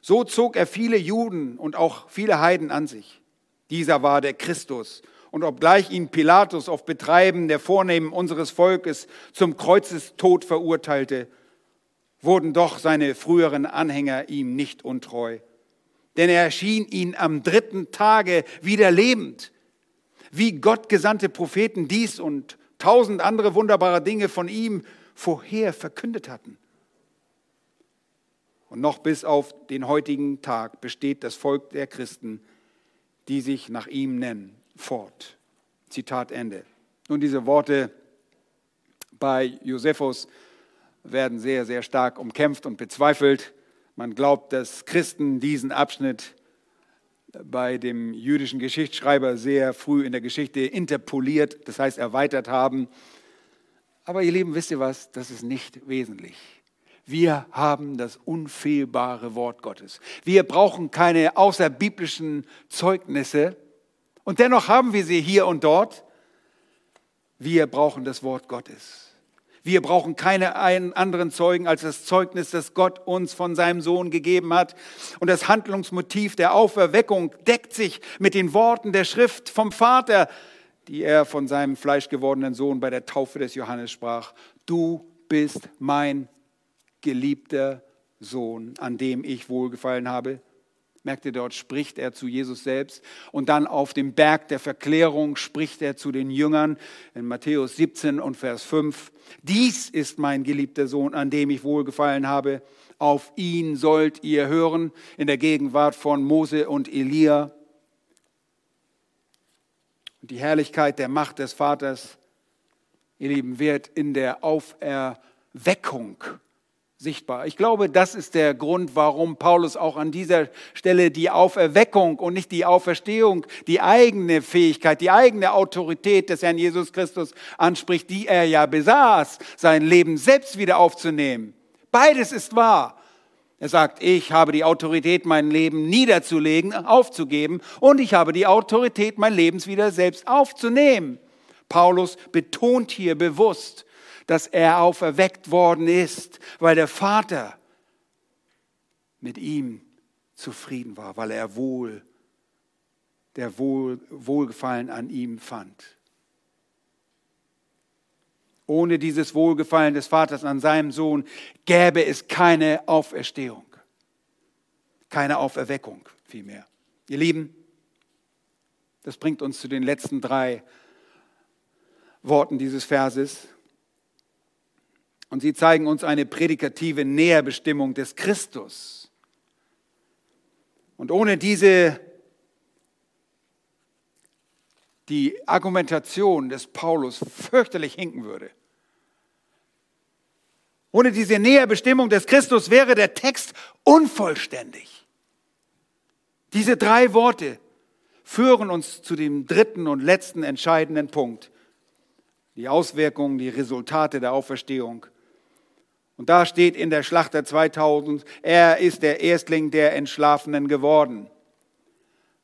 So zog er viele Juden und auch viele Heiden an sich. Dieser war der Christus. Und obgleich ihn Pilatus auf Betreiben der Vornehmen unseres Volkes zum Kreuzestod verurteilte, wurden doch seine früheren Anhänger ihm nicht untreu. Denn er erschien ihnen am dritten Tage wieder lebend, wie Gott gesandte Propheten dies und tausend andere wunderbare Dinge von ihm vorher verkündet hatten. Und noch bis auf den heutigen Tag besteht das Volk der Christen, die sich nach ihm nennen, fort. Zitat Ende. Nun, diese Worte bei Josephus werden sehr, sehr stark umkämpft und bezweifelt. Man glaubt, dass Christen diesen Abschnitt bei dem jüdischen Geschichtsschreiber sehr früh in der Geschichte interpoliert, das heißt erweitert haben. Aber ihr Lieben, wisst ihr was? Das ist nicht wesentlich. Wir haben das unfehlbare Wort Gottes. Wir brauchen keine außerbiblischen Zeugnisse und dennoch haben wir sie hier und dort. Wir brauchen das Wort Gottes. Wir brauchen keine anderen Zeugen als das Zeugnis, das Gott uns von seinem Sohn gegeben hat. Und das Handlungsmotiv der Auferweckung deckt sich mit den Worten der Schrift vom Vater, die er von seinem fleischgewordenen Sohn bei der Taufe des Johannes sprach. Du bist mein geliebter Sohn, an dem ich wohlgefallen habe. Merkt ihr, dort spricht er zu Jesus selbst. Und dann auf dem Berg der Verklärung spricht er zu den Jüngern in Matthäus 17 und Vers 5. Dies ist mein geliebter Sohn, an dem ich wohlgefallen habe. Auf ihn sollt ihr hören in der Gegenwart von Mose und Elia. Und die Herrlichkeit der Macht des Vaters, ihr Lieben, wird in der Auferweckung sichtbar. Ich glaube, das ist der Grund, warum Paulus auch an dieser Stelle die Auferweckung und nicht die Auferstehung, die eigene Fähigkeit, die eigene Autorität des Herrn Jesus Christus anspricht, die er ja besaß, sein Leben selbst wieder aufzunehmen. Beides ist wahr. Er sagt, ich habe die Autorität, mein Leben niederzulegen, aufzugeben und ich habe die Autorität, mein Leben wieder selbst aufzunehmen. Paulus betont hier bewusst, dass er auferweckt worden ist, weil der Vater mit ihm zufrieden war, weil er wohl, der wohl, Wohlgefallen an ihm fand. Ohne dieses Wohlgefallen des Vaters an seinem Sohn gäbe es keine Auferstehung, keine Auferweckung vielmehr. Ihr Lieben, das bringt uns zu den letzten drei Worten dieses Verses. Und sie zeigen uns eine prädikative Näherbestimmung des Christus. Und ohne diese, die Argumentation des Paulus fürchterlich hinken würde. Ohne diese Näherbestimmung des Christus wäre der Text unvollständig. Diese drei Worte führen uns zu dem dritten und letzten entscheidenden Punkt. Die Auswirkungen, die Resultate der Auferstehung. Und da steht in der Schlachter 2000, er ist der Erstling der Entschlafenen geworden.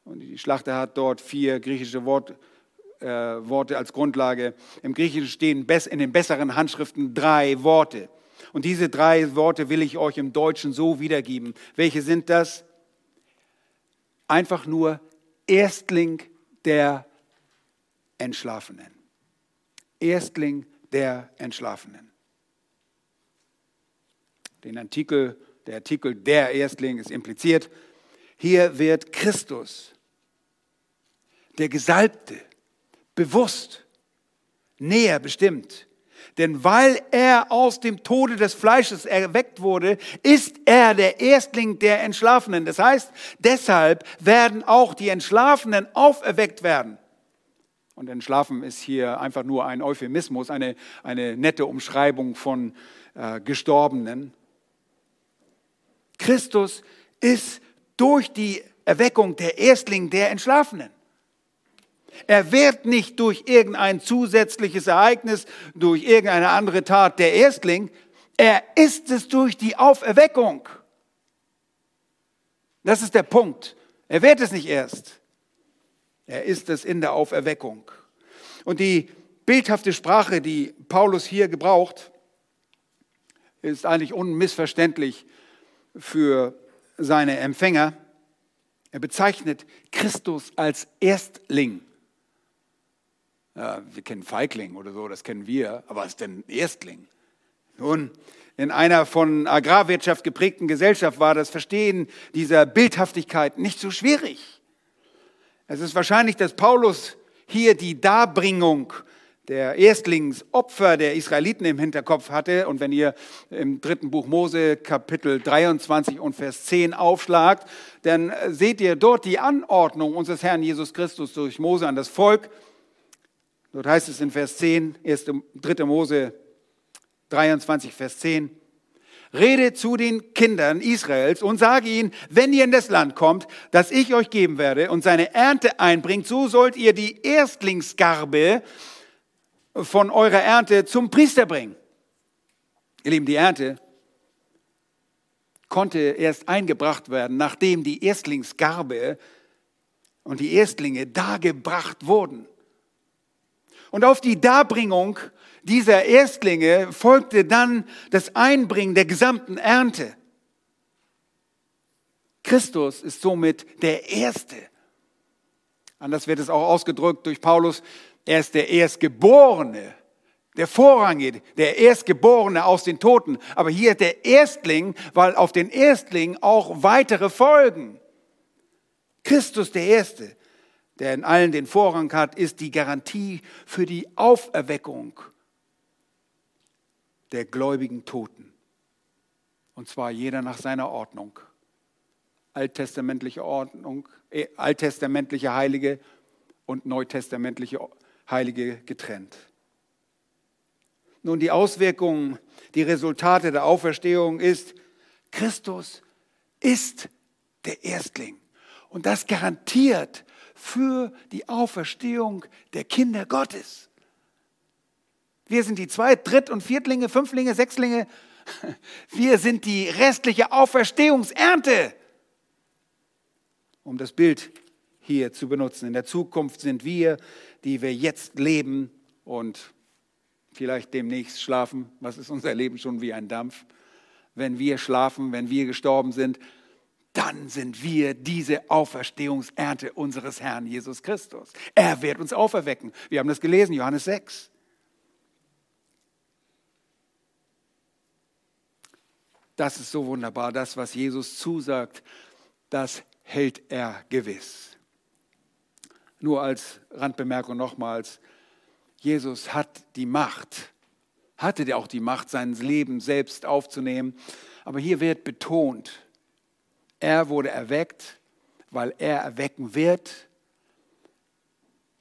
Und die Schlachter hat dort vier griechische Wort, äh, Worte als Grundlage. Im Griechischen stehen in den besseren Handschriften drei Worte. Und diese drei Worte will ich euch im Deutschen so wiedergeben. Welche sind das? Einfach nur Erstling der Entschlafenen. Erstling der Entschlafenen den Artikel, der Artikel der Erstling ist impliziert. Hier wird Christus, der Gesalbte, bewusst näher bestimmt. Denn weil er aus dem Tode des Fleisches erweckt wurde, ist er der Erstling der Entschlafenen. Das heißt, deshalb werden auch die Entschlafenen auferweckt werden. Und entschlafen ist hier einfach nur ein Euphemismus, eine, eine nette Umschreibung von äh, Gestorbenen. Christus ist durch die Erweckung der Erstling der Entschlafenen. Er wird nicht durch irgendein zusätzliches Ereignis, durch irgendeine andere Tat der Erstling, er ist es durch die Auferweckung. Das ist der Punkt. Er wird es nicht erst. Er ist es in der Auferweckung. Und die bildhafte Sprache, die Paulus hier gebraucht, ist eigentlich unmissverständlich für seine Empfänger. Er bezeichnet Christus als Erstling. Ja, wir kennen Feigling oder so, das kennen wir, aber was ist denn Erstling? Nun, in einer von Agrarwirtschaft geprägten Gesellschaft war das Verstehen dieser Bildhaftigkeit nicht so schwierig. Es ist wahrscheinlich, dass Paulus hier die Darbringung der Erstlingsopfer der Israeliten im Hinterkopf hatte. Und wenn ihr im dritten Buch Mose Kapitel 23 und Vers 10 aufschlagt, dann seht ihr dort die Anordnung unseres Herrn Jesus Christus durch Mose an das Volk. Dort heißt es in Vers 10, 1. 3. Mose 23, Vers 10. Rede zu den Kindern Israels und sage ihnen, wenn ihr in das Land kommt, das ich euch geben werde und seine Ernte einbringt, so sollt ihr die Erstlingsgarbe von eurer Ernte zum Priester bringen. Ihr Lieben, die Ernte konnte erst eingebracht werden, nachdem die Erstlingsgarbe und die Erstlinge dargebracht wurden. Und auf die Darbringung dieser Erstlinge folgte dann das Einbringen der gesamten Ernte. Christus ist somit der Erste. Anders wird es auch ausgedrückt durch Paulus, er ist der Erstgeborene, der Vorrangige, der Erstgeborene aus den Toten. Aber hier der Erstling, weil auf den Erstling auch weitere folgen. Christus der Erste, der in allen den Vorrang hat, ist die Garantie für die Auferweckung der gläubigen Toten. Und zwar jeder nach seiner Ordnung. Alttestamentliche Ordnung, äh, alttestamentliche Heilige und neutestamentliche Heilige getrennt. Nun, die Auswirkungen, die Resultate der Auferstehung ist, Christus ist der Erstling. Und das garantiert für die Auferstehung der Kinder Gottes. Wir sind die Zweit-, Dritt- und Viertlinge, Fünflinge, Sechslinge. Wir sind die restliche Auferstehungsernte. Um das Bild hier zu benutzen. In der Zukunft sind wir, die wir jetzt leben und vielleicht demnächst schlafen. Was ist unser Leben schon wie ein Dampf? Wenn wir schlafen, wenn wir gestorben sind, dann sind wir diese Auferstehungsernte unseres Herrn Jesus Christus. Er wird uns auferwecken. Wir haben das gelesen, Johannes 6. Das ist so wunderbar. Das, was Jesus zusagt, das hält er gewiss. Nur als Randbemerkung nochmals, Jesus hat die Macht, hatte auch die Macht, sein Leben selbst aufzunehmen. Aber hier wird betont, er wurde erweckt, weil er erwecken wird.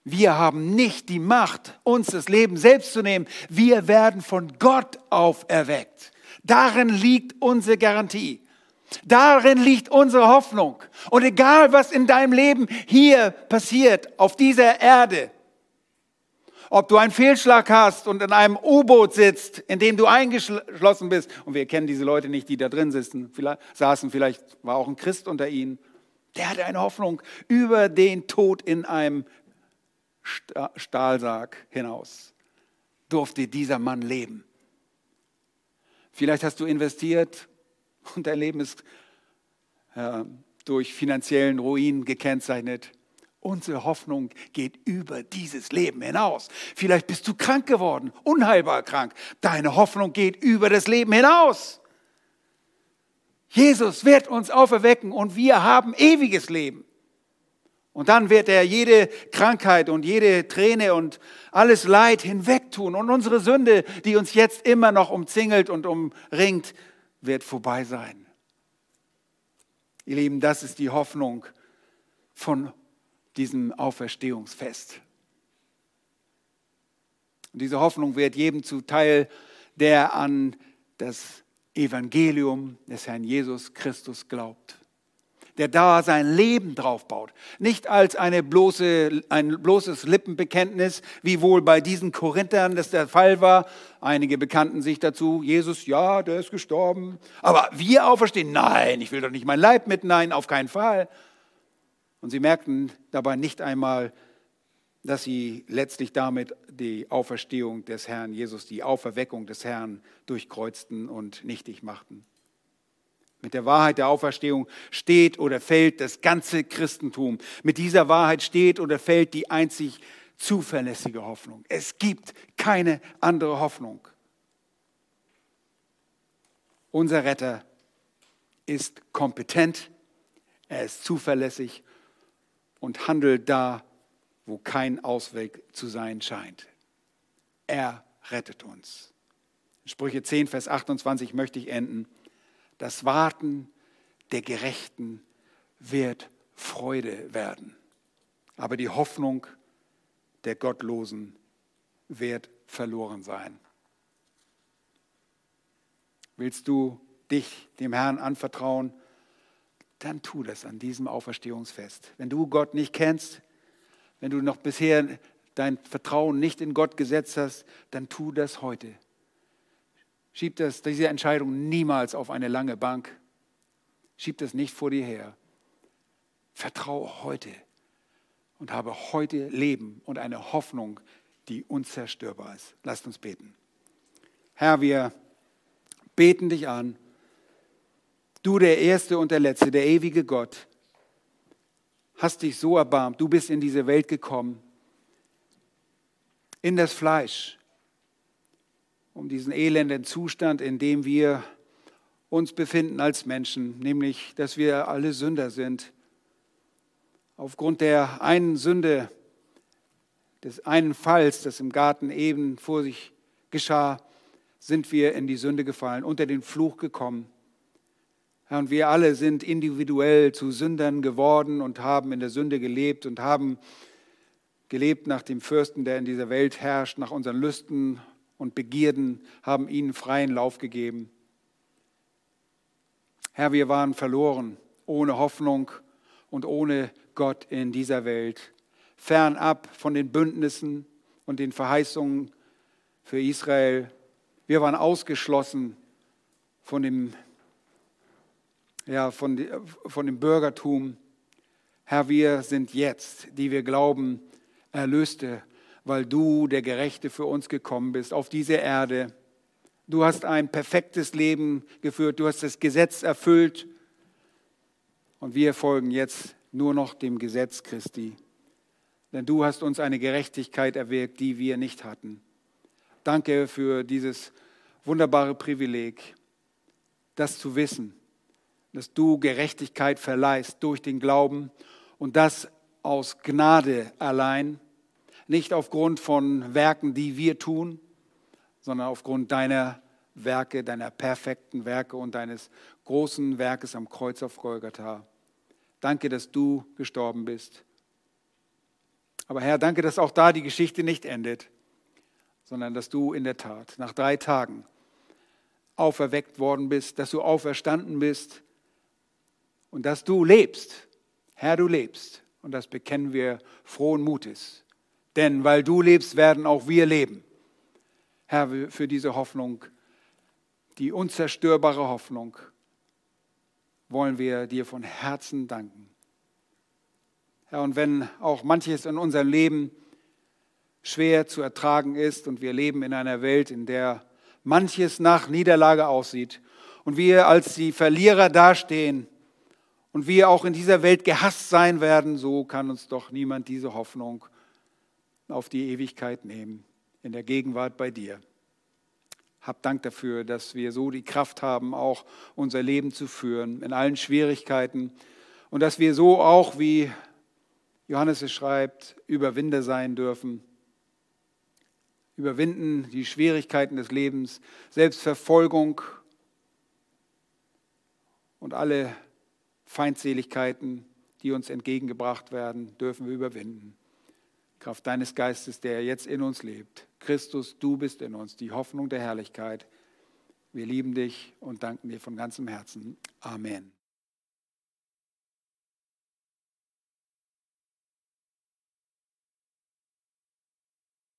Wir haben nicht die Macht, uns das Leben selbst zu nehmen. Wir werden von Gott auferweckt. Darin liegt unsere Garantie. Darin liegt unsere Hoffnung. Und egal, was in deinem Leben hier passiert, auf dieser Erde, ob du einen Fehlschlag hast und in einem U-Boot sitzt, in dem du eingeschlossen bist, und wir kennen diese Leute nicht, die da drin sitzen, vielleicht, saßen, vielleicht war auch ein Christ unter ihnen, der hatte eine Hoffnung über den Tod in einem Stahlsarg hinaus. Durfte dieser Mann leben. Vielleicht hast du investiert und dein Leben ist äh, durch finanziellen Ruin gekennzeichnet. Unsere Hoffnung geht über dieses Leben hinaus. Vielleicht bist du krank geworden, unheilbar krank. Deine Hoffnung geht über das Leben hinaus. Jesus wird uns auferwecken und wir haben ewiges Leben. Und dann wird er jede Krankheit und jede Träne und alles Leid hinwegtun. Und unsere Sünde, die uns jetzt immer noch umzingelt und umringt, wird vorbei sein. Ihr Lieben, das ist die Hoffnung von diesem Auferstehungsfest. Und diese Hoffnung wird jedem zuteil, der an das Evangelium des Herrn Jesus Christus glaubt der da sein Leben drauf baut. Nicht als eine bloße, ein bloßes Lippenbekenntnis, wie wohl bei diesen Korinthern das der Fall war. Einige bekannten sich dazu, Jesus, ja, der ist gestorben. Aber wir auferstehen, nein, ich will doch nicht mein Leib mit, nein, auf keinen Fall. Und sie merkten dabei nicht einmal, dass sie letztlich damit die Auferstehung des Herrn Jesus, die Auferweckung des Herrn durchkreuzten und nichtig machten. Mit der Wahrheit der Auferstehung steht oder fällt das ganze Christentum. Mit dieser Wahrheit steht oder fällt die einzig zuverlässige Hoffnung. Es gibt keine andere Hoffnung. Unser Retter ist kompetent, er ist zuverlässig und handelt da, wo kein Ausweg zu sein scheint. Er rettet uns. Sprüche 10, Vers 28 möchte ich enden. Das Warten der Gerechten wird Freude werden. Aber die Hoffnung der Gottlosen wird verloren sein. Willst du dich dem Herrn anvertrauen, dann tu das an diesem Auferstehungsfest. Wenn du Gott nicht kennst, wenn du noch bisher dein Vertrauen nicht in Gott gesetzt hast, dann tu das heute. Schieb das, diese Entscheidung niemals auf eine lange Bank. Schieb das nicht vor dir her. Vertraue heute und habe heute Leben und eine Hoffnung, die unzerstörbar ist. Lasst uns beten. Herr, wir beten dich an. Du, der Erste und der Letzte, der ewige Gott, hast dich so erbarmt. Du bist in diese Welt gekommen, in das Fleisch, um diesen elenden Zustand, in dem wir uns befinden als Menschen, nämlich dass wir alle Sünder sind. Aufgrund der einen Sünde, des einen Falls, das im Garten eben vor sich geschah, sind wir in die Sünde gefallen, unter den Fluch gekommen. Herr, und wir alle sind individuell zu Sündern geworden und haben in der Sünde gelebt und haben gelebt nach dem Fürsten, der in dieser Welt herrscht, nach unseren Lüsten und Begierden haben ihnen freien Lauf gegeben. Herr, wir waren verloren, ohne Hoffnung und ohne Gott in dieser Welt, fernab von den Bündnissen und den Verheißungen für Israel. Wir waren ausgeschlossen von dem, ja, von, von dem Bürgertum. Herr, wir sind jetzt, die wir glauben, Erlöste weil du, der Gerechte, für uns gekommen bist auf diese Erde. Du hast ein perfektes Leben geführt, du hast das Gesetz erfüllt und wir folgen jetzt nur noch dem Gesetz Christi. Denn du hast uns eine Gerechtigkeit erwirkt, die wir nicht hatten. Danke für dieses wunderbare Privileg, das zu wissen, dass du Gerechtigkeit verleihst durch den Glauben und das aus Gnade allein nicht aufgrund von Werken, die wir tun, sondern aufgrund deiner Werke, deiner perfekten Werke und deines großen Werkes am Kreuz auf Golgatha. Danke, dass du gestorben bist. Aber Herr, danke, dass auch da die Geschichte nicht endet, sondern dass du in der Tat nach drei Tagen auferweckt worden bist, dass du auferstanden bist und dass du lebst. Herr, du lebst. Und das bekennen wir frohen Mutes. Denn weil du lebst, werden auch wir leben. Herr, für diese Hoffnung, die unzerstörbare Hoffnung, wollen wir dir von Herzen danken. Herr, und wenn auch manches in unserem Leben schwer zu ertragen ist und wir leben in einer Welt, in der manches nach Niederlage aussieht und wir als die Verlierer dastehen und wir auch in dieser Welt gehasst sein werden, so kann uns doch niemand diese Hoffnung auf die Ewigkeit nehmen, in der Gegenwart bei dir. Hab Dank dafür, dass wir so die Kraft haben, auch unser Leben zu führen, in allen Schwierigkeiten. Und dass wir so auch, wie Johannes es schreibt, Überwinder sein dürfen. Überwinden die Schwierigkeiten des Lebens, Selbstverfolgung und alle Feindseligkeiten, die uns entgegengebracht werden, dürfen wir überwinden. Kraft deines Geistes, der jetzt in uns lebt. Christus, du bist in uns, die Hoffnung der Herrlichkeit. Wir lieben dich und danken dir von ganzem Herzen. Amen.